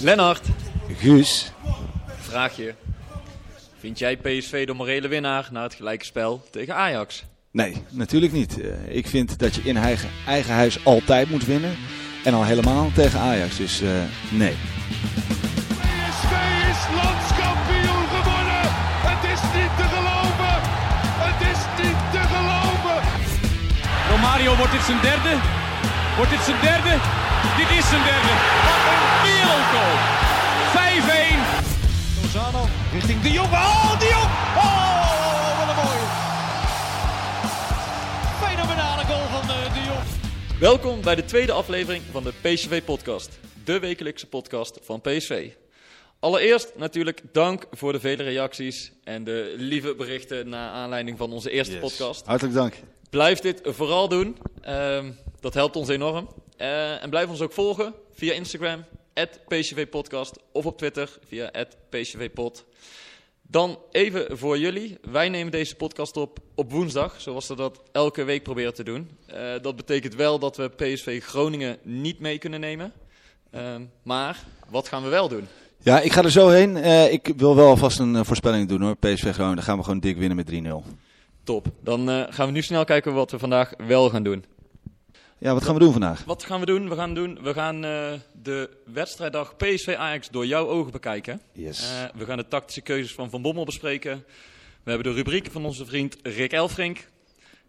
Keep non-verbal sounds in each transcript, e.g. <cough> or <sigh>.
Lennart, Guus, vraag je. Vind jij PSV de morele winnaar na het gelijke spel tegen Ajax? nee, natuurlijk niet. Eh, ik vind dat je in eigen, eigen huis altijd moet winnen. En al helemaal tegen Ajax, dus eh, nee. PSV is landskampioen geworden. Het is niet te geloven. Het is niet te geloven. Romario, wordt dit zijn derde? Wordt dit zijn derde? Dit is zijn derde. Wat een wereldgoal. 5-1. Lozano richting De Jong. Oh, De Jong. Oh, wat een mooie. Fenomenale goal van De Jong. Welkom bij de tweede aflevering van de PSV-podcast. De wekelijkse podcast van PSV. Allereerst natuurlijk dank voor de vele reacties en de lieve berichten na aanleiding van onze eerste podcast. Hartelijk dank. Blijf dit vooral doen. Ehm, dat helpt ons enorm. Eh, en blijf ons ook volgen via Instagram, PSVPodcast, of op Twitter via PSVPod. Dan even voor jullie. Wij nemen deze podcast op op woensdag, zoals we dat elke week proberen te doen. Eh, dat betekent wel dat we PSV Groningen niet mee kunnen nemen. Ehm, maar wat gaan we wel doen? Ja, ik ga er zo heen. Eh, ik wil wel alvast een voorspelling doen hoor. PSV Groningen, dan gaan we gewoon dik winnen met 3-0. Top. Dan gaan we nu snel kijken wat we vandaag wel gaan doen. Ja, wat gaan we doen vandaag? Wat gaan we doen? We gaan, doen, we gaan eh, de wedstrijddag PSV Ajax door jouw ogen bekijken. Yes. Eh, we gaan de tactische keuzes van Van Bommel bespreken. We hebben de rubrieken van onze vriend Rick Elfrink.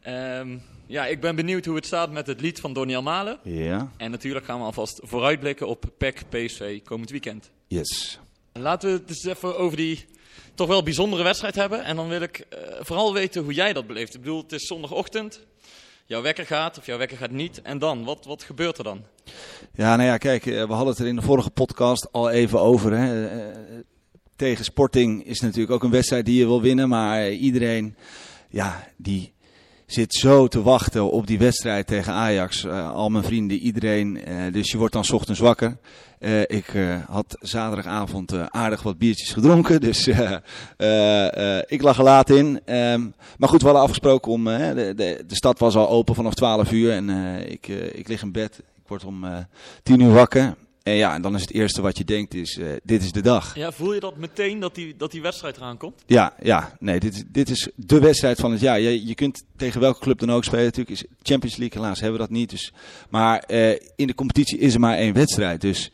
Ehm, ja, ik ben benieuwd hoe het staat met het lied van Donny Malen. Ja, En natuurlijk gaan we alvast vooruitblikken op PEC PSV komend weekend. yes. Laten we het eens even over die toch wel bijzondere wedstrijd hebben. En dan wil ik eh, vooral weten hoe jij dat beleeft. Ik bedoel, het is zondagochtend. Jouw wekker gaat of jouw wekker gaat niet. En dan, wat, wat gebeurt er dan? Ja, nou ja, kijk, eh, we hadden het er in de vorige podcast al even over. Hè. Eh, Tegen Sporting is natuurlijk ook een wedstrijd die je wil winnen. Maar iedereen, ja, die zit zo te wachten op die wedstrijd tegen Ajax. Eh, al mijn vrienden, iedereen. Eh, dus je wordt dan ochtends wakker. Eh, ik had zaterdagavond aardig wat biertjes gedronken. <laughs> Dus ik lag er laat in. Ehm, maar goed, we hadden afgesproken om... de, de, de stad was al open vanaf 12 uur. En ik, ik lig in bed. Ik word om eh 10 uur wakker. En ja, en dan is het eerste wat je denkt is... eh, dit is de dag. Ja, voel je dat meteen dat die, dat die wedstrijd eraan komt? Ja, ja, nee, dit, is- dit is de wedstrijd van het jaar. Je, je kunt tegen welke club dan ook spelen. Natuurlijk is Champions League, helaas hebben we dat niet. Dus, maar eh, in de competitie is er maar één wedstrijd. Dus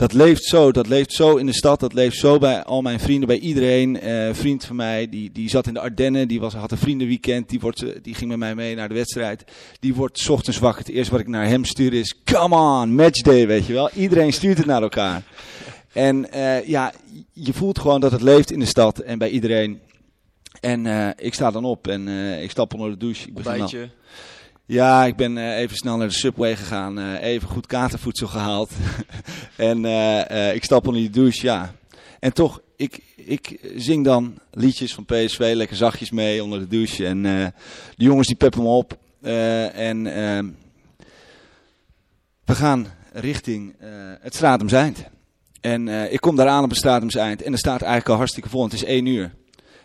dat leeft zo, dat leeft zo in de stad. Dat leeft zo bij al mijn vrienden, bij iedereen. Eh, vriend van mij, die, die zat in de Ardennen. Die was, had een vriendenweekend. Die, wordt, eh, die ging met mij mee naar de wedstrijd. Die wordt ochtends wakker. Het eerste wat ik naar hem stuur is... Come on, matchday, weet je wel. Iedereen stuurt het naar elkaar. En eh, ja, je voelt gewoon dat het leeft in de stad en bij iedereen. En ik sta dan op en ik stap onder de douche. Ja, ik ben eh, even snel naar de Subway gegaan. eh, even goed katervoedsel gehaald. <laughs> en eh, ik stap onder die douche, ja. En toch, ik, ik zing dan liedjes van PSV lekker zachtjes mee onder de douche. En de jongens die peppen me op. En ehm, we gaan richting het Stratums Eind. En ik kom daar aan op het Stratums Eind. En er staat eigenlijk al hartstikke vol. Het is één uur.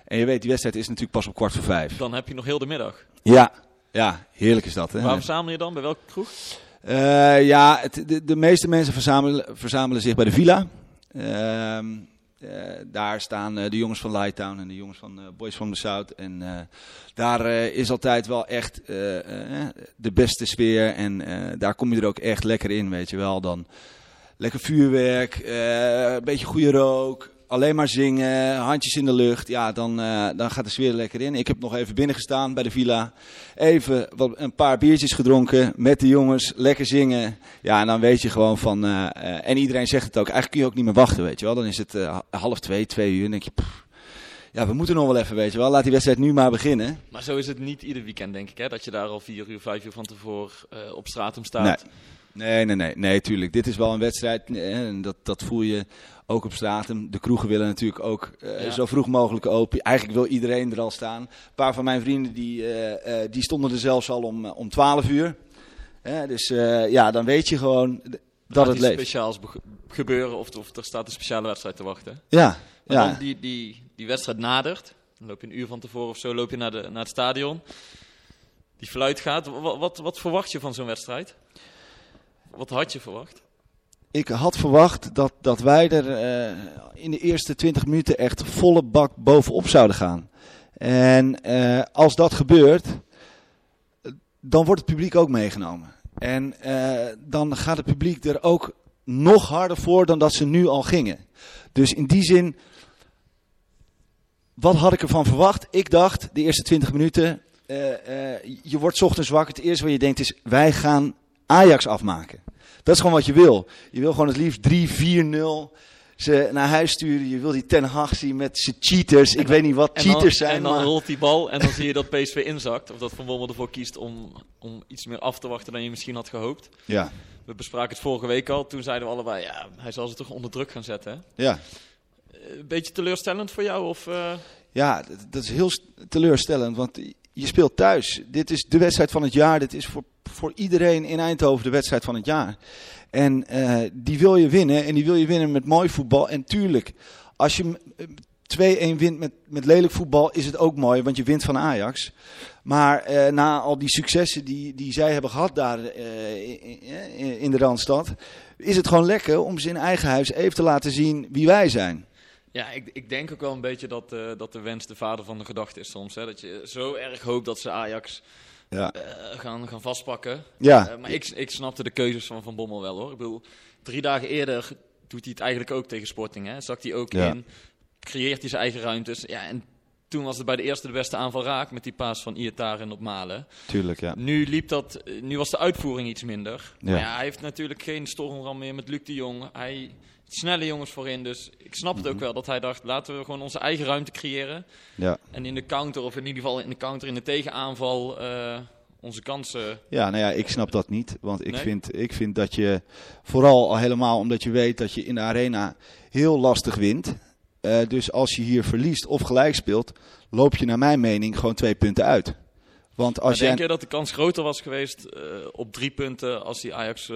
En je weet, die wedstrijd is natuurlijk pas op kwart voor vijf. Dan heb je nog heel de middag. Ja, ja heerlijk is dat. Hè? Waar verzamel je dan? Bij welke kroeg? Eh, ja, het, de, de meeste mensen verzamelen, verzamelen zich bij de villa. Ehm, eh, daar staan eh, de jongens van Lighttown en de jongens van Boys from the South. En daar is altijd wel echt de beste sfeer. En daar kom je er ook echt lekker in, weet je wel. Dan lekker vuurwerk, een beetje goede rook. Alleen maar zingen, handjes in de lucht, ja, dan, eh, dan gaat de sfeer er lekker in. Ik heb nog even binnen gestaan bij de villa. Even wat, een paar biertjes gedronken met de jongens, lekker zingen. Ja, en dan weet je gewoon van, eh, eh, en iedereen zegt het ook, eigenlijk kun je ook niet meer wachten, weet je wel. Dan is het half twee, twee uur, en denk je, pff, ja, we moeten nog wel even, weet je wel. Laat die wedstrijd nu maar beginnen. Maar zo is het niet ieder weekend, denk ik, hè? Dat je daar al vier uur, vijf uur van tevoren op stratum staat. Nee, nee, nee, nee, tuurlijk. Dit is wel een wedstrijd eh, en dat, dat voel je ook op straten. De kroegen willen natuurlijk ook eh, Ja. zo vroeg mogelijk open. Eigenlijk wil iedereen er al staan. Een paar van mijn vrienden die, eh, die stonden er zelfs al om, om 12 uur. Dus ja, dan weet je gewoon dat het iets leeft. speciaals gebeuren of, of er staat een speciale wedstrijd te wachten. Ja, Maar ja. dan die, die, die wedstrijd nadert. Dan loop je een uur van tevoren of zo loop je naar, de, naar het stadion. Die fluit gaat. Wat, wat, wat verwacht je van zo'n wedstrijd? Wat had je verwacht? Ik had verwacht dat, dat wij er eh, in de eerste 20 minuten echt volle bak bovenop zouden gaan. En eh, als dat gebeurt, dan wordt het publiek ook meegenomen. En eh, dan gaat het publiek er ook nog harder voor dan dat ze nu al gingen. Dus in die zin, wat had ik ervan verwacht? Ik dacht, de eerste 20 minuten, je wordt ochtends wakker. Het eerste wat je denkt is, wij gaan Ajax afmaken. Dat is gewoon wat je wil. Je wil gewoon het liefst 3-4-0 ze naar huis sturen. Je wil die Ten Hag zien met zijn cheaters. Ik weet niet wat dan, cheaters zijn, en dan maar... rolt die bal en dan zie je dat PSV inzakt. Of dat Van Bommel ervoor kiest om, om iets meer af te wachten dan je misschien had gehoopt. Ja, We bespraken het vorige week al. Toen zeiden we allebei, ja, hij zal ze toch onder druk gaan zetten. Hè? ja. Eh, Een beetje teleurstellend voor jou? Of, eh, ja dat, is heel st- teleurstellend, want je speelt thuis. Dit is de wedstrijd van het jaar. Dit is voor, voor iedereen in Eindhoven de wedstrijd van het jaar. En eh, die wil je winnen. En die wil je winnen met mooi voetbal. En tuurlijk, als je eh, 2-1 wint met, met lelijk voetbal, is het ook mooi, want je wint van Ajax. Maar eh, na al die successen die, die zij hebben gehad daar eh, in- in de Randstad, is het gewoon lekker om ze in eigen huis even te laten zien wie wij zijn. Ja, ik, ik denk ook wel een beetje dat, eh, dat de wens de vader van de gedachte is soms. Hè? Dat je zo erg hoopt dat ze Ajax Ja, eh, gaan, gaan vastpakken. ja. Eh, maar ik, ik snapte de keuzes van Van Bommel wel hoor. Ik bedoel, drie dagen eerder doet hij het eigenlijk ook tegen Sporting. Hè? Zakt hij ook Ja. in, creëert hij zijn eigen ruimtes. Ja, en toen was het bij de eerste de beste aanval raak met die paas van Iataren op Malen. tuurlijk, ja. Nu, liep dat, nu was de uitvoering iets minder. Ja. Maar ja, hij heeft natuurlijk geen stormram meer met Luc de Jong. Hij snelle jongens voorin. Dus ik snap het ook wel dat hij dacht, laten we gewoon onze eigen ruimte creëren. ja. En in de counter, of in ieder geval in de counter, in de tegenaanval, eh, onze kansen... Ja, nou ja, ik snap dat niet. Want ik, Nee? vind, ik vind dat je, vooral al helemaal omdat je weet dat je in de arena heel lastig wint. Eh, dus als je hier verliest of gelijk speelt, loop je naar mijn mening gewoon twee punten uit. Want als jij... denk je dat de kans groter was geweest eh, op drie punten als hij Ajax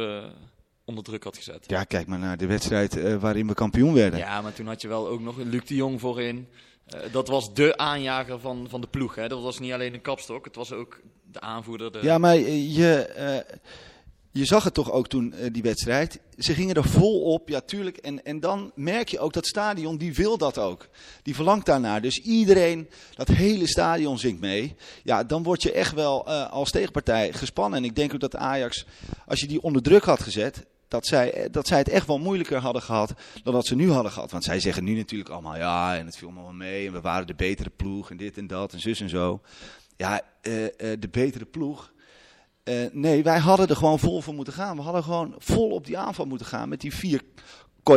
onder druk had gezet? Ja, kijk maar naar de wedstrijd eh, waarin we kampioen werden. Ja, maar toen had je wel ook nog een Luc de Jong voorin. Eh, dat was de aanjager van, van de ploeg. Hè? Dat was niet alleen een kapstok, het was ook de aanvoerder. De... Ja, maar eh, je, je zag het toch ook toen, die wedstrijd. Ze gingen er vol op, ja tuurlijk. En, en dan merk je ook dat stadion, die wil dat ook. Die verlangt daarnaar. Dus iedereen, dat hele stadion zingt mee. Ja, dan word je echt wel als tegenpartij gespannen. En ik denk ook dat Ajax, als je die onder druk had gezet... Dat zij, dat zij het echt wel moeilijker hadden gehad dan dat ze nu hadden gehad. Want zij zeggen nu natuurlijk allemaal ja, en het viel wel mee. En we waren de betere ploeg en dit en dat en zus en zo. Ja, eh, eh, de betere ploeg. Eh, nee, wij hadden er gewoon vol voor moeten gaan. We hadden gewoon vol op die aanval moeten gaan met die vier <laughs>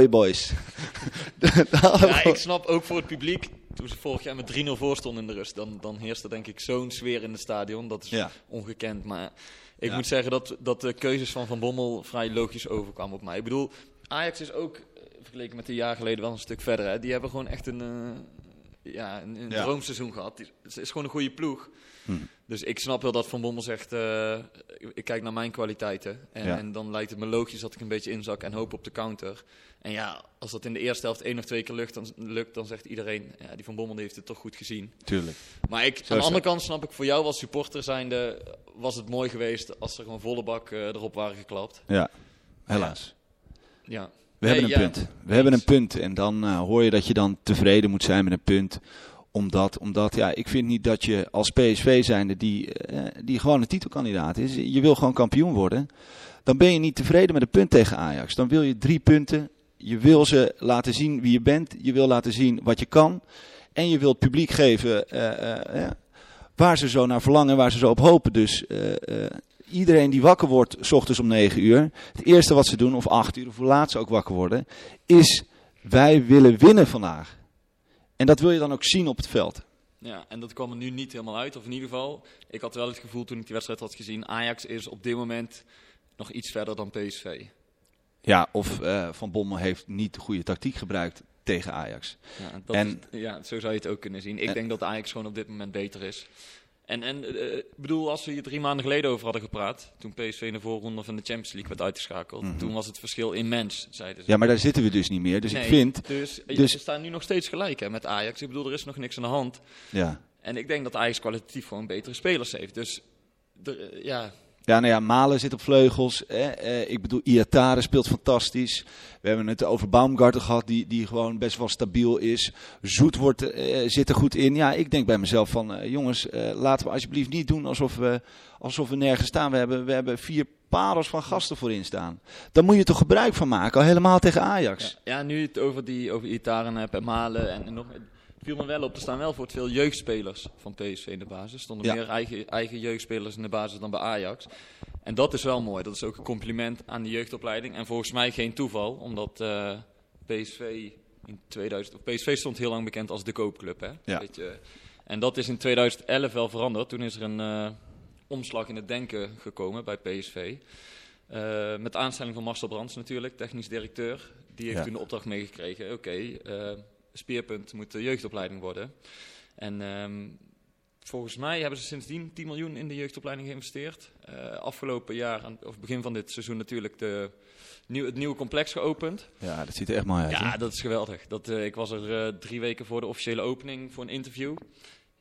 we Ja, ik snap ook voor het publiek. Toen ze vorig jaar met 3-0 voor stonden in de rust, dan, dan heerste denk ik zo'n sfeer in het stadion. Dat is Ja. ongekend. Maar ik Ja. moet zeggen dat, dat de keuzes van Van Bommel vrij logisch overkwamen op mij. Ik bedoel, Ajax is ook, eh, vergeleken met een jaar geleden, wel een stuk verder. Hè. Die hebben gewoon echt een, eh, ja, een, een Ja. droomseizoen gehad. Het is gewoon een goede ploeg. Hm. Dus ik snap wel dat Van Bommel zegt, eh, ik, kijk naar mijn kwaliteiten. En, Ja. en dan lijkt het me logisch dat ik een beetje inzak en hoop op de counter. En ja, als dat in de eerste helft één of twee keer lukt, dan, lukt, dan zegt iedereen, ja, die Van Bommel die heeft het toch goed gezien. Tuurlijk. Maar ik, Zo aan de andere kant snap ik, voor jou als supporter zijnde, was het mooi geweest als er gewoon volle bak eh, erop waren geklapt. Ja, helaas. Ja. We Nee, hebben een ja, punt. We hebben een punt. En dan eh, hoor je dat je dan tevreden moet zijn met een punt. Omdat, omdat ja, ik vind niet dat je als PSV zijnde die, eh, die gewoon een titelkandidaat is. Je wil gewoon kampioen worden. Dan ben je niet tevreden met een punt tegen Ajax. Dan wil je drie punten. je wil ze laten zien wie je bent. Je wil laten zien wat je kan. En je wilt publiek geven eh, waar ze zo naar verlangen, waar ze zo op hopen. Dus iedereen die wakker wordt, s ochtends om 9 uur. Het eerste wat ze doen, of 8 uur, of hoe laat ze ook wakker worden, is wij willen winnen vandaag. En dat wil je dan ook zien op het veld. Ja, en dat kwam er nu niet helemaal uit. Of in ieder geval, ik had wel het gevoel toen ik die wedstrijd had gezien, Ajax is op dit moment nog iets verder dan PSV. Ja, of eh, Van Bommel heeft niet de goede tactiek gebruikt tegen Ajax. Ja, En- is- ja, zo zou je het ook kunnen zien. Ik En- denk dat Ajax gewoon op dit moment beter is. En, en eh, ik bedoel, als we hier drie maanden geleden over hadden gepraat, toen PSV in de voorronde van de Champions League werd uitgeschakeld, toen was het verschil immens, zeiden ze. Ja, maar daar zitten we dus niet meer. Dus Nee, ik vind, Dus, eh, dus- we staan nu nog steeds gelijk hè, met Ajax. Ik bedoel, er is nog niks aan de hand. ja. En ik denk dat Ajax kwalitatief gewoon betere spelers heeft. Dus er, eh, ja, Ja, nou ja, Malen zit op vleugels. Eh, ik bedoel, Iatare speelt fantastisch. We hebben het over Baumgarten gehad, die, die gewoon best wel stabiel is. Zoet wordt, eh, zit er goed in. Ja, ik denk bij mezelf van, eh, jongens, eh, laten we alsjeblieft niet doen alsof we, alsof we nergens staan. We hebben, we hebben vier parels van gasten voorin staan. Daar moet je toch gebruik van maken, al helemaal tegen Ajax. Ja, nu het over, die, over Itaren hebt en Malen en, en nog... Viel me wel op, er staan wel voor het veel jeugdspelers van PSV in de basis. Er stonden Ja. meer eigen, eigen jeugdspelers in de basis dan bij Ajax. En dat is wel mooi. Dat is ook een compliment aan de jeugdopleiding. En volgens mij geen toeval, omdat eh, PSV in 2000... Of PSV stond heel lang bekend als de koopclub, hè? Ja. Weet je. En dat is in 2011 wel veranderd. Toen is er een eh, omslag in het denken gekomen bij PSV. Eh, met aanstelling van Marcel Brands natuurlijk, technisch directeur. Die heeft Ja. toen de opdracht meegekregen. Oké, speerpunt moet de jeugdopleiding worden. En ehm, volgens mij hebben ze sindsdien 10 miljoen in de jeugdopleiding geïnvesteerd. Eh, afgelopen jaar, of begin van dit seizoen natuurlijk, de, nieuw, het nieuwe complex geopend. Ja, dat ziet er echt mooi uit. Ja, dat is geweldig. Dat, eh, ik was er eh, drie weken voor de officiële opening voor een interview.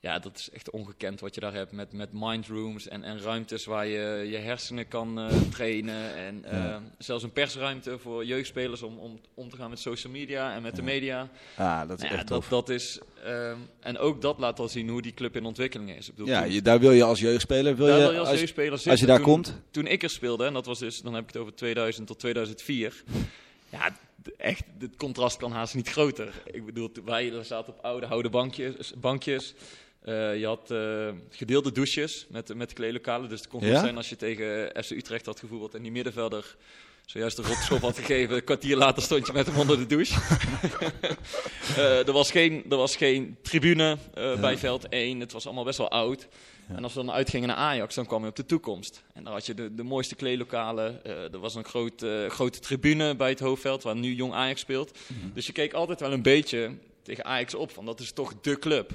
Ja, dat is echt ongekend wat je daar hebt met, met mindrooms en, en ruimtes waar je je hersenen kan eh, trainen. En eh, Ja. zelfs een persruimte voor jeugdspelers om, om om te gaan met social media en met de media. Ah, dat is Nou ja, echt dat, tof. dat is, ehm, en ook dat laat al zien hoe die club in ontwikkeling is. Ik bedoel, ja, toen- je, daar wil je als jeugdspeler, wil je, wil je als, als, jeugdspeler als je daar Toen- komt, Toen ik er speelde, en dat was dus, dan heb ik het over 2000 tot 2004. Ja, echt, het contrast kan haast niet groter. Ik bedoel, wij zaten op oude houten bankjes. bankjes. Eh, je had eh, gedeelde douches met, met de kleedlokalen. Dus het kon goed Ja? zijn als je tegen FC Utrecht had gevoetbald en die middenvelder zojuist de rotschop had gegeven. Een kwartier later stond je met hem onder de douche. <laughs> Eh, er, was geen, er was geen tribune eh, bij veld 1. Het was allemaal best wel oud. En als we dan uitgingen naar Ajax, dan kwam je op de toekomst. En daar had je de, de mooiste kleedlokalen. Eh, er was een groot, eh, grote tribune bij het hoofdveld, waar nu Jong Ajax speelt. Dus je keek altijd wel een beetje tegen Ajax op, van dat is toch de club.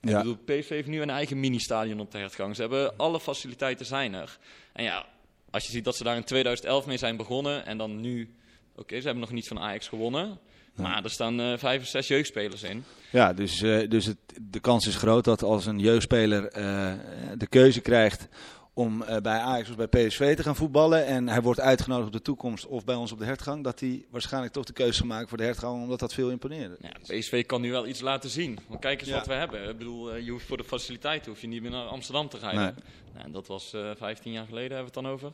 Ja. Ik bedoel, PSV heeft nu een eigen mini-stadion op de hertgang. Ze hebben alle faciliteiten zijn er. En ja, als je ziet dat ze daar in 2011 mee zijn begonnen en dan nu... Oké, ze hebben nog niet van Ajax gewonnen. Maar er staan eh, vijf of zes jeugdspelers in. Ja, dus, eh, dus het, de kans is groot dat als een jeugdspeler eh, de keuze krijgt om eh, bij Ajax of bij PSV te gaan voetballen en hij wordt uitgenodigd op de toekomst of bij ons op de hertgang, dat hij waarschijnlijk toch de keuze gaat maken voor de hertgang, omdat dat veel imponeerde. Ja, PSV kan nu wel iets laten zien. Want kijk eens Ja. wat we hebben. Ik bedoel, eh, je hoeft voor de faciliteiten hoef je niet meer naar Amsterdam te rijden. Nee. Nou, en dat was eh 15 jaar geleden, hebben we het dan over.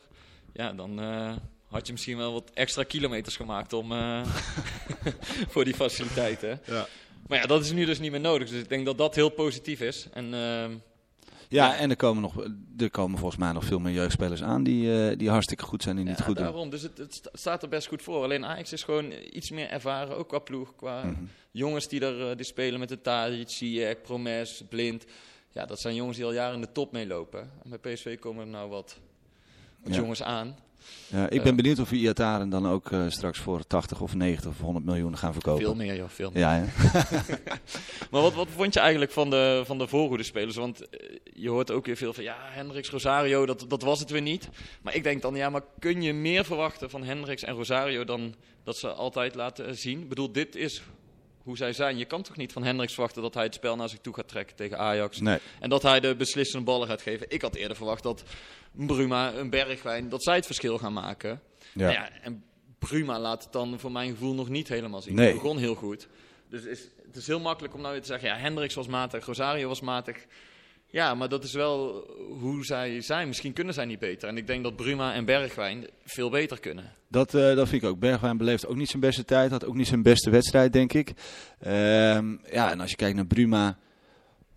Ja, dan had je misschien wel wat extra kilometers gemaakt om, <laughs> voor die faciliteiten. Ja. Maar ja, dat is nu dus niet meer nodig. Dus ik denk dat dat heel positief is. En ehm, Ja, en er komen, nog, er komen volgens mij nog veel meer jeugdspelers aan die, eh, die hartstikke goed zijn en het goed doen. daarom. Dus het, het sta- staat er best goed voor. Alleen Ajax is gewoon iets meer ervaren, ook qua ploeg. Qua Mhm. jongens die er eh, die spelen met de Tadic, Ziyech, Promes, Blind. Ja, dat zijn jongens die al jaren in de top meelopen. En bij PSV komen er nou wat, wat jongens aan. Ja, ik ben benieuwd of we Iataren dan ook eh, straks voor 80 of 90 of 100 miljoen gaan verkopen. Veel meer, joh, veel meer. Ja? <laughs> <laughs> Maar wat, wat vond je eigenlijk van de, van de voorhoede spelers? Want eh, je hoort ook weer veel van, ja, Hendricks, Rosario, dat, dat was het weer niet. Maar ik denk dan, ja, maar kun je meer verwachten van Hendricks en Rosario dan dat ze altijd laten zien? Ik bedoel, dit is hoe zij zijn. Je kan toch niet van Hendricks verwachten dat hij het spel naar zich toe gaat trekken tegen Ajax? Nee. En dat hij de beslissende ballen gaat geven. Ik had eerder verwacht dat Bruma, een Bergwijn, dat zij het verschil gaan maken. Ja. Nou ja, en Bruma laat het dan voor mijn gevoel nog niet helemaal zien. Nee. Hij begon heel goed. Dus is, het is heel makkelijk om nou weer te zeggen, ja, Hendricks was matig, Rosario was matig. Ja, maar dat is wel hoe zij zijn. Misschien kunnen zij niet beter. En ik denk dat Bruma en Bergwijn veel beter kunnen. Dat, eh, dat vind ik ook. Bergwijn beleeft ook niet zijn beste tijd. Had ook niet zijn beste wedstrijd, denk ik. Ehm, ja, en als je kijkt naar Bruma,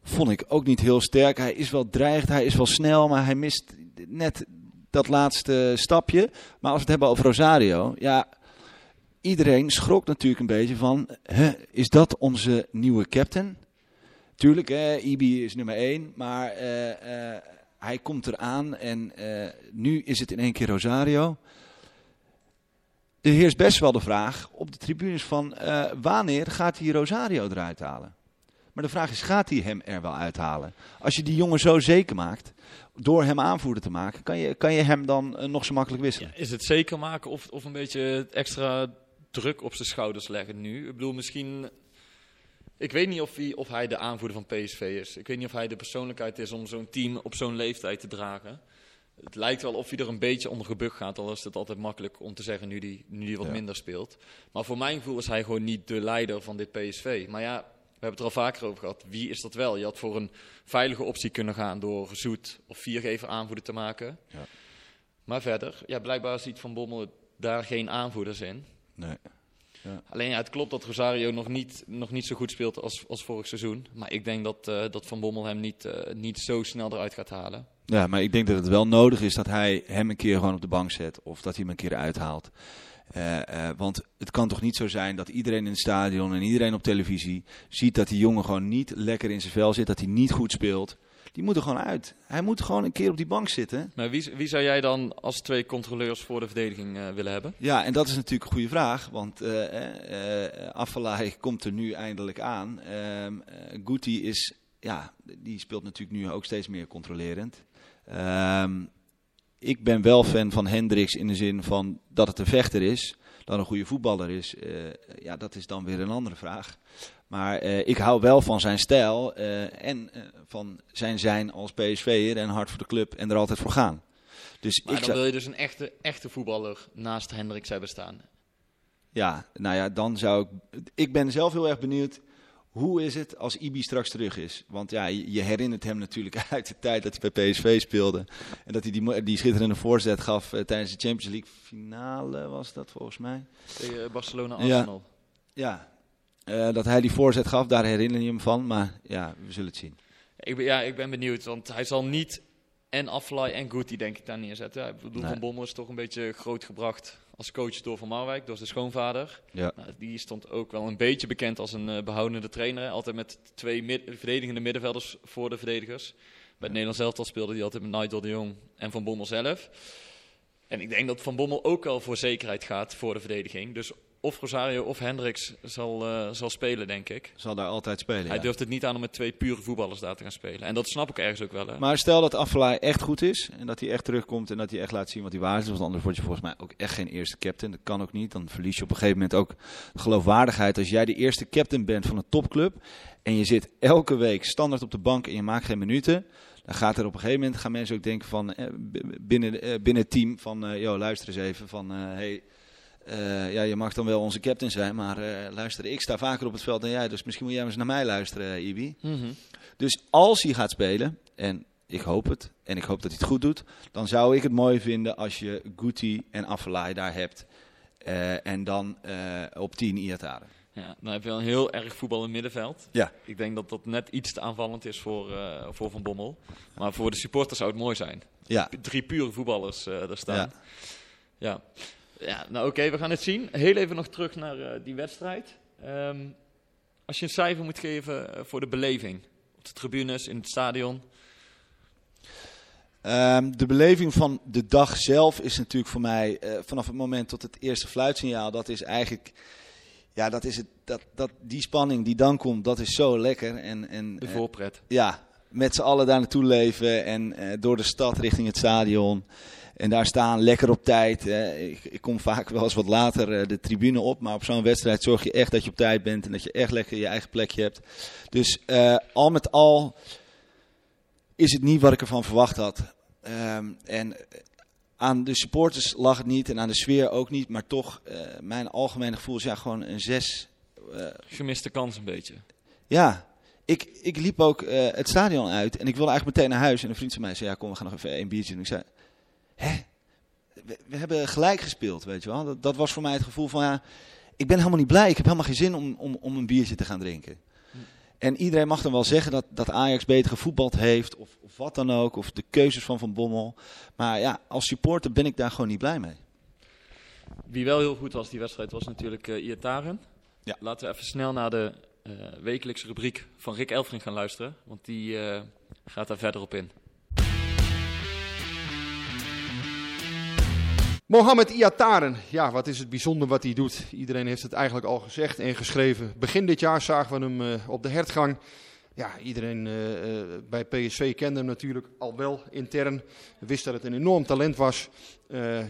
vond ik ook niet heel sterk. Hij is wel dreigend, hij is wel snel, maar hij mist net dat laatste stapje. Maar als we het hebben over Rosario, ja, iedereen schrok natuurlijk een beetje van, is dat onze nieuwe captain? Tuurlijk, hè, Ibi is nummer 1, maar eh, eh, hij komt eraan en eh, nu is het in één keer Rosario. Er heerst best wel de vraag op de tribunes van wanneer gaat hij Rosario eruit halen? Maar de vraag is, gaat hij hem er wel uithalen? Als je die jongen zo zeker maakt, door hem aanvoerder te maken, kan je, kan je hem dan nog zo makkelijk wisselen? Is het zeker maken of, of een beetje extra druk op zijn schouders leggen nu? Ik bedoel, misschien... Ik weet niet of hij, of hij de aanvoerder van PSV is. Ik weet niet of hij de persoonlijkheid is om zo'n team op zo'n leeftijd te dragen. Het lijkt wel of hij er een beetje onder gebukt gaat. Al is het altijd makkelijk om te zeggen nu hij nu die wat Ja. minder speelt. Maar voor mijn gevoel is hij gewoon niet de leider van dit PSV. Maar ja, we hebben het er al vaker over gehad. Wie is dat wel? Je had voor een veilige optie kunnen gaan door Zoet of Viergever aanvoerder te maken. Ja. Maar verder, ja, blijkbaar ziet Van Bommel daar geen aanvoerders in. Nee. Alleen ja, het klopt dat Rosario nog niet, nog niet zo goed speelt als, als vorig seizoen. Maar ik denk dat, eh, dat Van Bommel hem niet, eh, niet zo snel eruit gaat halen. Ja, maar ik denk dat het wel nodig is dat hij hem een keer gewoon op de bank zet. Of dat hij hem een keer uithaalt. Eh, want het kan toch niet zo zijn dat iedereen in het stadion en iedereen op televisie ziet dat die jongen gewoon niet lekker in zijn vel zit. Dat hij niet goed speelt. Die moet er gewoon uit. Hij moet gewoon een keer op die bank zitten. Maar wie, wie zou jij dan als twee controleurs voor de verdediging eh, willen hebben? Ja, en dat is natuurlijk een goede vraag. Want Afellay komt er nu eindelijk aan. Ehm eh, Guti is, ja, die speelt natuurlijk nu ook steeds meer controlerend. Ehm, ik ben wel fan van Hendricks in de zin van dat het een vechter is. Dat een goede voetballer is. Eh, ja, dat is dan weer een andere vraag. Maar eh, ik hou wel van zijn stijl eh, en van zijn zijn als PSV'er en hard voor de club en er altijd voor gaan. Dus Maar ik dan wil je dus een echte, echte voetballer naast Hendricks hebben staan. Ja, nou ja, dan zou ik. Ik ben zelf heel erg benieuwd. Hoe is het als Ibi straks terug is? Want ja, je, herinnert hem natuurlijk <laughs> uit de tijd dat hij bij PSV speelde. En dat hij die, die schitterende voorzet gaf eh, tijdens de Champions League finale, was dat volgens mij. Tegen Barcelona Ja. Arsenal. Ja, eh, dat hij die voorzet gaf, daar herinner je hem van. Maar ja, we zullen het zien. Ik ben, ja, ik ben benieuwd, want hij zal niet en Aflaai en Guti denk ik daar neerzetten. Ik bedoel, Nee. Van Bommel is toch een beetje grootgebracht als coach door Van Marwijk, door zijn schoonvader. Ja. Nou, die stond ook wel een beetje bekend als een eh, behoudende trainer. hè. Altijd met twee mid- verdedigende middenvelders voor de verdedigers. Bij het Nederlands elftal speelde hij altijd met Nigel de Jong en Van Bommel zelf. En ik denk dat Van Bommel ook wel voor zekerheid gaat voor de verdediging. Dus of Rosario of Hendricks zal, eh, zal spelen, denk ik. Zal daar altijd spelen. Hij ja. durft het niet aan om met twee pure voetballers daar te gaan spelen. En dat snap ik ergens ook wel. Hè? Maar stel dat Afellay echt goed is en dat hij echt terugkomt en dat hij echt laat zien wat hij waard is. Want anders word je volgens mij ook echt geen eerste captain. Dat kan ook niet. Dan verlies je op een gegeven moment ook geloofwaardigheid. Als jij de eerste captain bent van een topclub en je zit elke week standaard op de bank en je maakt geen minuten. Dan gaat er op een gegeven moment gaan mensen ook denken van eh, binnen, eh, binnen het team van joh, luister eens even van hey, eh, ja, je mag dan wel onze captain zijn, maar eh, luister, ik sta vaker op het veld dan jij, dus misschien moet jij eens naar mij luisteren, eh, Ibi. Mhm. Dus als hij gaat spelen, en ik hoop het, en ik hoop dat hij het goed doet, dan zou ik het mooi vinden als je Guti en Afellay daar hebt. En dan op 10 Iataren. Ja, dan heb je wel een heel erg voetbal in middenveld. Ja. Ik denk dat dat net iets te aanvallend is voor, voor Van Bommel. Maar voor de supporters zou het mooi zijn. Ja, Drie pure voetballers er staan. Ja. Ja. Ja, nou oké, we gaan het zien. Heel even nog terug naar eh, die wedstrijd. Ehm, als je een cijfer moet geven eh, voor de beleving. Op de tribunes, in het stadion. Ehm, de beleving van de dag zelf is natuurlijk voor mij eh, vanaf het moment tot het eerste fluitsignaal, dat is eigenlijk, ja, dat is het, dat, dat, die spanning die dan komt, dat is zo lekker. En, en, De voorpret. ja, met z'n allen daar naartoe leven en door de stad richting het stadion. En daar staan lekker op tijd. ik, ik kom vaak wel eens wat later eh, de tribune op, maar op zo'n wedstrijd zorg je echt dat je op tijd bent en dat je echt lekker je eigen plekje hebt. Dus eh, al met al is het niet wat ik ervan verwacht had. Ehm, en aan de supporters lag het niet en aan de sfeer ook niet, maar toch, eh, mijn algemene gevoel is ja, gewoon een zes. eh, Gemiste kans een beetje. ja, ik, ik liep ook het stadion uit en ik wilde eigenlijk meteen naar huis. En een vriend van mij zei, ja kom, we gaan nog even een biertje doen. Ik zei, hè? We, we hebben gelijk gespeeld, weet je wel. Dat, dat was voor mij het gevoel van, ja, ik ben helemaal niet blij. Ik heb helemaal geen zin om, om, om een biertje te gaan drinken. En iedereen mag dan wel zeggen dat, dat Ajax beter gevoetbald heeft, of, of wat dan ook, of de keuzes van Van Bommel. Maar ja, als supporter ben ik daar gewoon niet blij mee. Wie wel heel goed was die wedstrijd was natuurlijk eh Iataren. Ja. Laten we even snel naar de eh, wekelijkse rubriek van Rick Elfring gaan luisteren. Want die eh, gaat daar verder op in. Mohamed Iataren, ja, wat is het bijzonder wat hij doet. Iedereen heeft het eigenlijk al gezegd en geschreven. Begin dit jaar zagen we hem eh, op de hertgang. Ja, iedereen eh, eh, bij PSV kende hem natuurlijk al wel intern. Wist dat het een enorm talent was.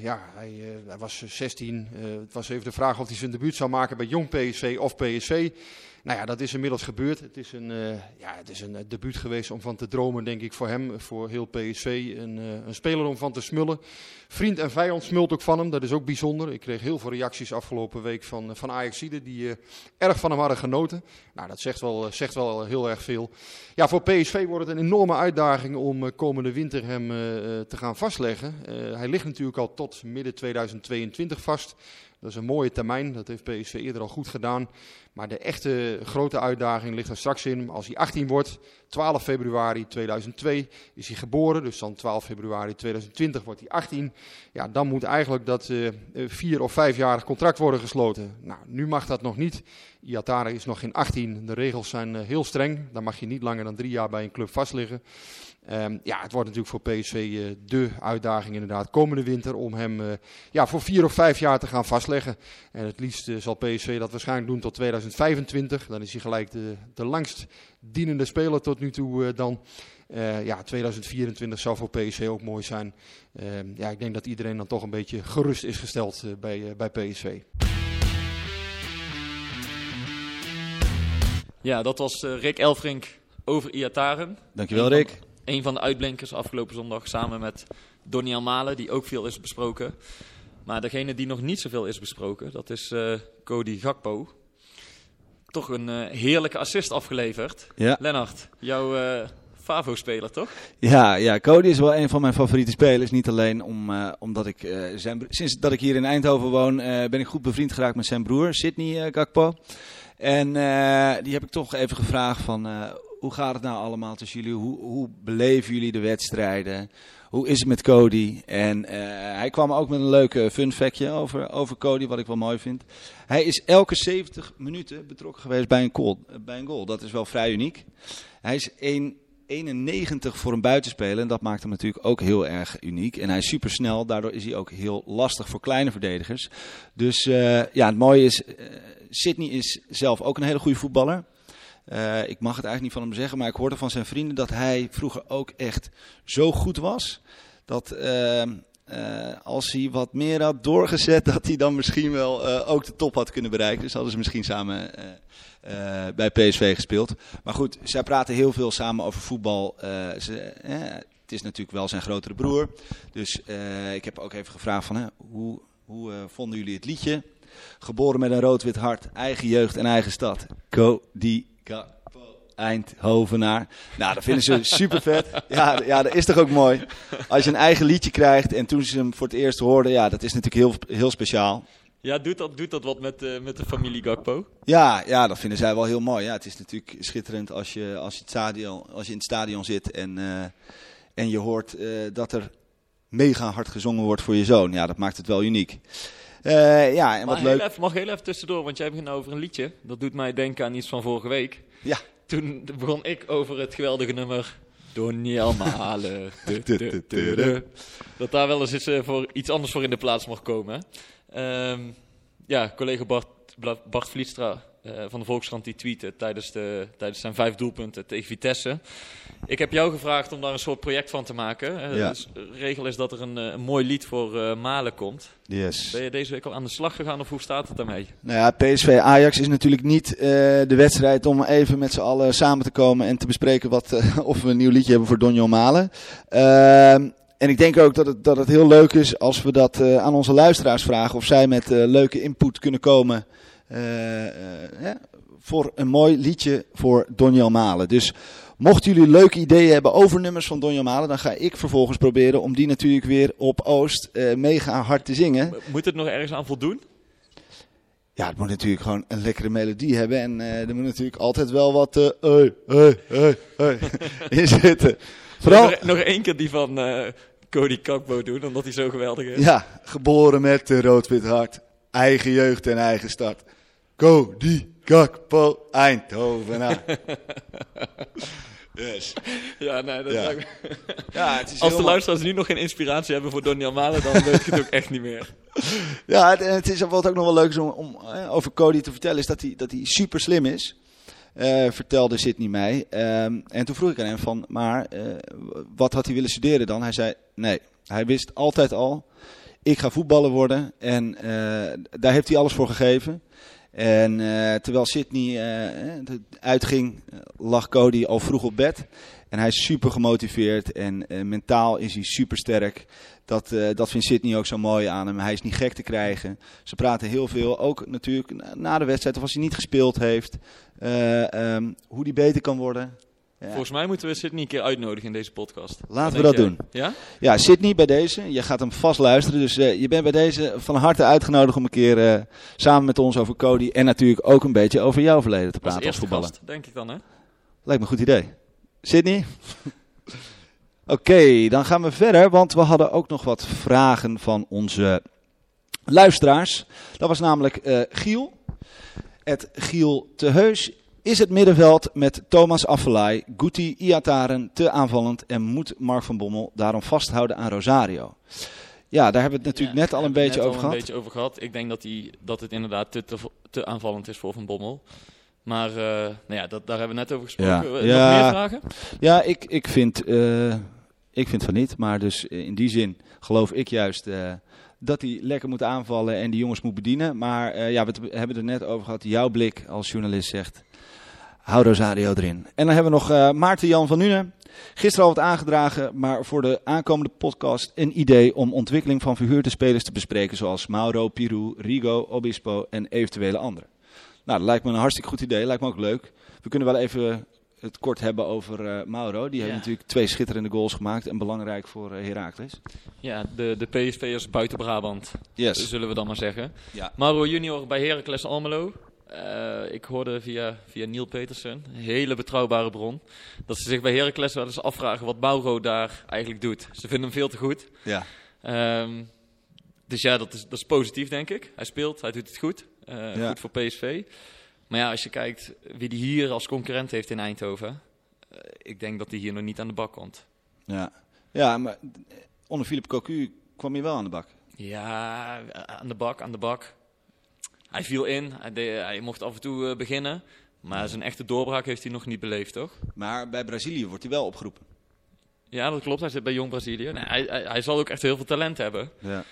Ja, hij, hij was 16. Eh, het was even de vraag of hij zijn debuut zou maken bij jong PSV of PSV. Nou ja, dat is inmiddels gebeurd. Het is een, eh, ja, het is een eh, debuut geweest om van te dromen, denk ik, voor hem, voor heel PSV. Een, eh, een speler om van te smullen. Vriend en vijand smult ook van hem, dat is ook bijzonder. Ik kreeg heel veel reacties afgelopen week van, van Ajaxiden die erg van hem hadden genoten. Nou, dat zegt wel, zegt wel heel erg veel. Ja, voor PSV wordt het een enorme uitdaging om komende winter hem te gaan vastleggen. Hij ligt natuurlijk al tot midden 2022 vast. Dat is een mooie termijn, dat heeft PSV eerder al goed gedaan. Maar de echte grote uitdaging ligt er straks in als hij 18 wordt. 12 februari 2002 is hij geboren, dus dan 12 februari 2020 wordt hij 18. Ja, dan moet eigenlijk dat eh, vier- of vijfjarig contract worden gesloten. Nou, nu mag dat nog niet. Iatare is nog geen 18. De regels zijn eh, heel streng. Dan mag je niet langer dan drie jaar bij een club vastliggen. Ehm, ja, het wordt natuurlijk voor PSV eh, de uitdaging inderdaad komende winter om hem eh, ja, voor vier of vijf jaar te gaan vastleggen. En het liefst eh, zal PSV dat waarschijnlijk doen tot 2025. Dan is hij gelijk de, de langst dienende speler tot nu toe eh, dan. Eh, ja, 2024 zou voor PSV ook mooi zijn. Ehm, ja, ik denk dat iedereen dan toch een beetje gerust is gesteld bij, bij PSV. Ja, dat was Rick Elfrink over Iataren. Dankjewel Rick. Een van de uitblinkers afgelopen zondag samen met Donny Almalen, die ook veel is besproken. Maar degene die nog niet zoveel is besproken, dat is eh, Cody Gakpo. Toch een eh, heerlijke assist afgeleverd. Ja. Lennart, jouw eh, Favo-speler toch? Ja, ja, Cody is wel een van mijn favoriete spelers. Niet alleen om, omdat ik zijn, sinds dat ik hier in Eindhoven woon, ben ik goed bevriend geraakt met zijn broer, Sidney eh, Gakpo. En die heb ik toch even gevraagd van, hoe gaat het nou allemaal tussen jullie? Hoe, hoe beleven jullie de wedstrijden? Hoe is het met Cody? En eh, hij kwam ook met een leuke fun factje over, over Cody, wat ik wel mooi vind. Hij is elke 70 minuten betrokken geweest bij een, goal, eh, bij een goal. Dat is wel vrij uniek. Hij is 1 91 voor een buitenspeler. En dat maakt hem natuurlijk ook heel erg uniek. En hij is super snel. Daardoor is hij ook heel lastig voor kleine verdedigers. Dus eh, ja, het mooie is. eh Sidney is zelf ook een hele goede voetballer. Eh, ik mag het eigenlijk niet van hem zeggen. Maar ik hoorde van zijn vrienden dat hij vroeger ook echt zo goed was. Dat. eh, eh, als hij wat meer had doorgezet, <laughs> dat hij dan misschien wel eh, ook de top had kunnen bereiken. Dus hadden ze misschien samen bij PSV gespeeld. Maar goed, zij praten heel veel samen over voetbal. Ze, het is natuurlijk wel zijn grotere broer. Dus ik heb ook even gevraagd van, hoe, hoe vonden jullie het liedje? Geboren met een rood-wit hart, eigen jeugd en eigen stad. Cody Gakpo, Eindhovenaar. Nou, dat vinden ze <laughs> super vet. Ja, ja, dat is toch ook mooi. Als je een eigen liedje krijgt en toen ze hem voor het eerst hoorden, ja, dat is natuurlijk heel, heel speciaal. Ja, doet dat, doet dat wat met, eh, met de familie Gakpo? Ja, ja, dat vinden zij wel heel mooi. Ja, het is natuurlijk schitterend als je, als je, het stadion, als je in het stadion zit en, eh, en je hoort eh, dat er mega hard gezongen wordt voor je zoon. Ja, dat maakt het wel uniek. Eh, ja, en Maar wat leuk. even, mag heel even tussendoor, want jij begint over een liedje. Dat doet mij denken aan iets van vorige week. Ja. Toen begon ik over het geweldige nummer Doniel Malen. <laughs> Dat daar wel eens iets, eh, voor, iets anders voor in de plaats mag komen. Ehm, ja, collega Bart, Bart Vlietstra eh, van de Volkskrant die tweette tijdens, de, tijdens zijn vijf doelpunten tegen Vitesse. Ik heb jou gevraagd om daar een soort project van te maken. Eh, Ja. dus de regel is dat er een, eh, een mooi lied voor eh, Malen komt. Yes. Ben je deze week al aan de slag gegaan of hoe staat het daarmee? Nou ja, PSV Ajax is natuurlijk niet eh, de wedstrijd om even met z'n allen samen te komen en te bespreken wat, eh, <laughs> of we een nieuw liedje hebben voor Donjo Malen. Ehm, en ik denk ook dat het, dat het heel leuk is als we dat eh, aan onze luisteraars vragen of zij met eh, leuke input kunnen komen eh, eh, voor een mooi liedje voor Donjan Malen. Dus mochten jullie leuke ideeën hebben over nummers van Donjan Malen, dan ga ik vervolgens proberen om die natuurlijk weer op Oost eh, mega hard te zingen. Moet het nog ergens aan voldoen? Ja, het moet natuurlijk gewoon een lekkere melodie hebben. En eh, er moet natuurlijk altijd wel wat eh, hey, hey, hey, hey, in zitten. Vooral, Nog, nog één keer die van Cody Kakbo doen, omdat hij zo geweldig is. ja, geboren met een rood-wit hart. Eigen jeugd en eigen start. Go, die, Kakpo, Eindhoven. <laughs> yes. Ja, nee, dat Ja. lijkt me- <laughs> Ja, het is Als de heel luisteraars nu nog geen inspiratie hebben voor Donny Malen, dan weet ik het ook echt niet meer. <laughs> Ja, het, en het is wat ook nog wel leuk is om, om eh, over Cody te vertellen, is dat hij, dat hij super slim is. Eh, vertelde Sidney mij. Ehm, en toen vroeg ik aan hem van, maar eh, wat had hij willen studeren dan? Hij zei, nee, hij wist altijd al, ik ga voetballer worden. En eh, daar heeft hij alles voor gegeven. En eh, terwijl Sidney eh, uitging, eh, lag Cody al vroeg op bed. En hij is super gemotiveerd en mentaal is hij super sterk. Dat, dat vindt Sidney ook zo mooi aan hem. Hij is niet gek te krijgen. Ze praten heel veel, ook natuurlijk na- de wedstrijd of als hij niet gespeeld heeft. eh, ehm, hoe hij beter kan worden. Ja. Volgens mij moeten we Sidney een keer uitnodigen in deze podcast. Laten we dat jij? Ja? Ja, Sidney bij deze. Je gaat hem vast luisteren. Dus eh, je bent bij deze van harte uitgenodigd om een keer eh, samen met ons over Cody. En natuurlijk ook een beetje over jouw verleden te Als praten als voetballer. gast, denk ik dan, hè? Lijkt me een goed idee. Sydney? <laughs> Oké, dan gaan we verder, want we hadden ook nog wat vragen van onze luisteraars. Dat was namelijk eh, Giel. Het Giel te Heus. Is het middenveld met Thomas Affelay, Guti, Iataren te aanvallend en moet Mark van Bommel daarom vasthouden aan Rosario? Ja, daar hebben we het natuurlijk Ja, net al een beetje net over al gehad. een beetje over gehad. Ik denk dat, die, dat het inderdaad te, te, te aanvallend is voor Van Bommel. Maar eh, nou ja, dat, daar hebben we net over gesproken. Ja. Eh, Nog meer vragen? Ja, ik, ik, vind, eh, ik vind van niet. Maar dus in die zin geloof ik juist dat hij lekker moet aanvallen en die jongens moet bedienen. Maar eh, ja, we hebben er net over gehad. Jouw blik als journalist zegt, hou Rosario erin. En dan hebben we nog eh, Maarten Jan van Nuenen. Gisteren al wat aangedragen, maar voor de aankomende podcast een idee om ontwikkeling van verhuurde spelers te bespreken. Zoals Mauro, Piru, Rigo, Obispo en eventuele anderen. Nou, dat lijkt me een hartstikke goed idee. Lijkt me ook leuk. We kunnen wel even het kort hebben over eh, Mauro. Die heeft natuurlijk twee schitterende goals gemaakt en belangrijk voor eh, Heracles. Ja, de, de PSV'ers buiten Brabant, Yes. zullen we dan maar zeggen. Ja. Mauro junior bij Heracles Almelo. Eh, ik hoorde via, via Neil Petersen, een hele betrouwbare bron, dat ze zich bij Heracles wel eens afvragen wat Mauro daar eigenlijk doet. Ze vinden hem veel te goed. Ja. Ehm, dus ja, dat is, dat is positief, denk ik. Hij speelt, hij doet het goed. Ja. Goed voor PSV. Maar ja, als je kijkt wie die hier als concurrent heeft in Eindhoven, eh, ik denk dat hij hier nog niet aan de bak komt. Ja. ja, maar eh, onder Philip Cocu kwam hij wel aan de bak. Ja, aan de bak, aan de bak. Hij viel in, hij, deed- hij mocht af en toe eh, beginnen. Maar zijn echte doorbraak heeft hij nog niet beleefd, toch? Maar bij Brazilië wordt hij wel opgeroepen. Ja, dat klopt. Hij zit bij Jong Brazilië. Nee, hij, hij, hij zal ook echt heel veel talent hebben. Ja.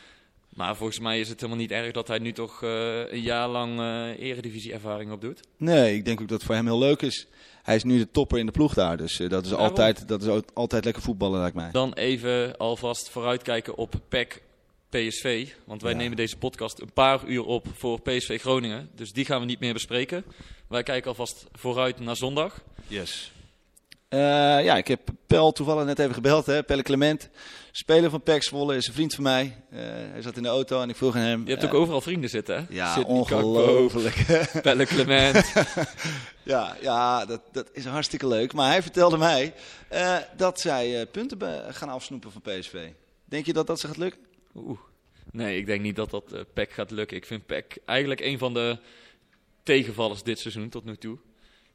Maar volgens mij is het helemaal niet erg dat hij nu toch eh, een jaar lang eh eredivisie-ervaring opdoet. Nee, ik denk ook dat het voor hem heel leuk is. Hij is nu de topper in de ploeg daar. Dus eh, dat, is Daarom. altijd, dat is altijd lekker voetballen, lijkt mij. Dan even alvast vooruitkijken op PEC PSV. Want wij Ja. nemen deze podcast een paar uur op voor PSV Groningen. Dus die gaan we niet meer bespreken. Wij kijken alvast vooruit naar zondag. Yes. Eh, ja, ik heb Pel toevallig net even gebeld. Hè. Pelle Clement, speler van PEC Zwolle, is een vriend van mij. Eh, hij zat in de auto en ik vroeg aan hem... Je hebt eh, ook overal vrienden zitten, hè? Ja, Kakpo, ongelooflijk. <laughs> Pelle Clement. <laughs> ja, ja dat, dat is hartstikke leuk. Maar hij vertelde mij eh, dat zij punten gaan afsnoepen van PSV. Denk je dat dat ze gaat lukken? Oeh. Nee, ik denk niet dat dat PEC gaat lukken. Ik vind PEC eigenlijk een van de tegenvallers dit seizoen tot nu toe.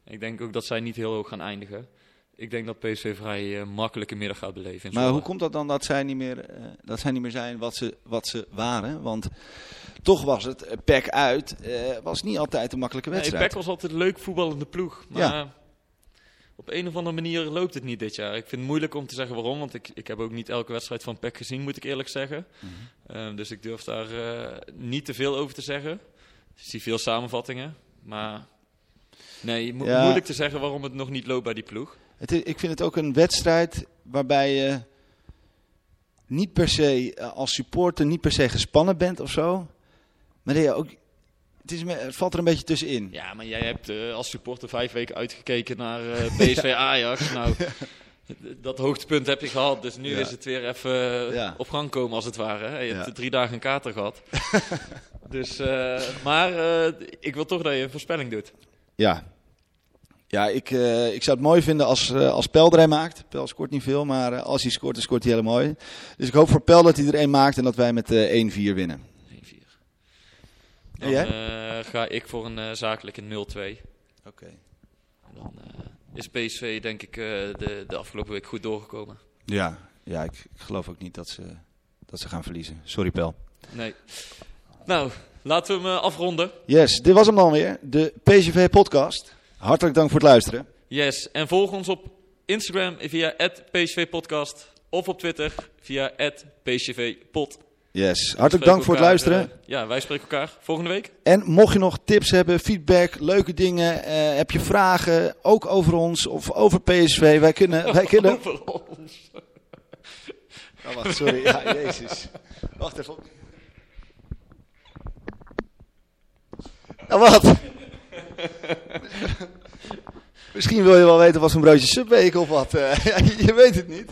Ik denk ook dat zij niet heel hoog gaan eindigen. Ik denk dat PSV vrij eh, makkelijke middag gaat beleven. Maar hoe komt dat dan dat zij niet meer, eh, dat zij niet meer zijn wat ze, wat ze waren? Want toch was het, eh, PEC uit, was niet altijd een makkelijke Nee, wedstrijd. PEC was altijd een leuk voetballende ploeg. Maar Ja. op een of andere manier loopt het niet dit jaar. Ik vind het moeilijk om te zeggen waarom. Want ik, ik heb ook niet elke wedstrijd van PEC gezien, moet ik eerlijk zeggen. Mhm. Eh, dus ik durf daar niet te veel over te zeggen. Ik zie veel samenvattingen. Maar nee, mo- Ja. moeilijk te zeggen waarom het nog niet loopt bij die ploeg. Het is, ik vind het ook een wedstrijd waarbij je niet per se eh, als supporter niet per se gespannen bent of zo. Maar dat je ook Het, is, het valt er een beetje tussenin. Ja, maar jij hebt eh, als supporter vijf weken uitgekeken naar eh, <laughs> PSV Ajax. Nou, dat hoogtepunt heb je gehad. Dus nu Ja. is het weer even Ja. op gang komen als het ware. Hè? Je Ja. hebt drie dagen een kater gehad. <laughs> dus, maar ik wil toch dat je een voorspelling doet. Ja. Ja, ik, eh, ik zou het mooi vinden als, eh als Pel er een maakt. Pel scoort niet veel, maar eh, als hij scoort, dan scoort hij heel mooi. Dus ik hoop voor Pel dat hij er één maakt en dat wij met eh 1-4 winnen. 1-4. En Dan jij? ga ik voor een zakelijke 0-2. Oké. Dan is PSV denk ik de, de afgelopen week goed doorgekomen. Ja, ja ik, ik geloof ook niet dat ze, dat ze gaan verliezen. Sorry Pel. Nee. Nou, laten we hem afronden. Yes, dit was hem dan weer. De PSV podcast. Hartelijk dank voor het luisteren. Yes, en volg ons op Instagram via @psvpodcast of op Twitter via @psvpod. Yes, hartelijk dank voor het luisteren. ja, wij spreken elkaar volgende week. En mocht je nog tips hebben, feedback, leuke dingen, eh, heb je vragen, ook over ons of over PSV, wij kunnen... <laughs> Wij kunnen... Over ons. <laughs> Oh, wacht, sorry. Ja, jezus. Wacht even. Nou, wat? <laughs> Misschien wil je wel weten wat voor een broodje Subway of wat. eh, <laughs> je, weet het niet.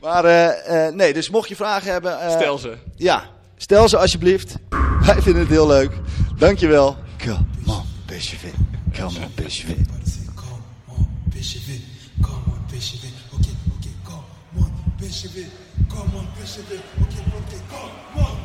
Maar eh, eh, nee, dus mocht je vragen hebben... eh, Stel ze. Ja, stel ze alsjeblieft. Wij vinden het heel leuk. Dankjewel. Come on, PSV. Come on, say, come on, PSV. Come on, PSV. Okay, okay, come on, PSV. Come on, PSV. Okay, okay, come on.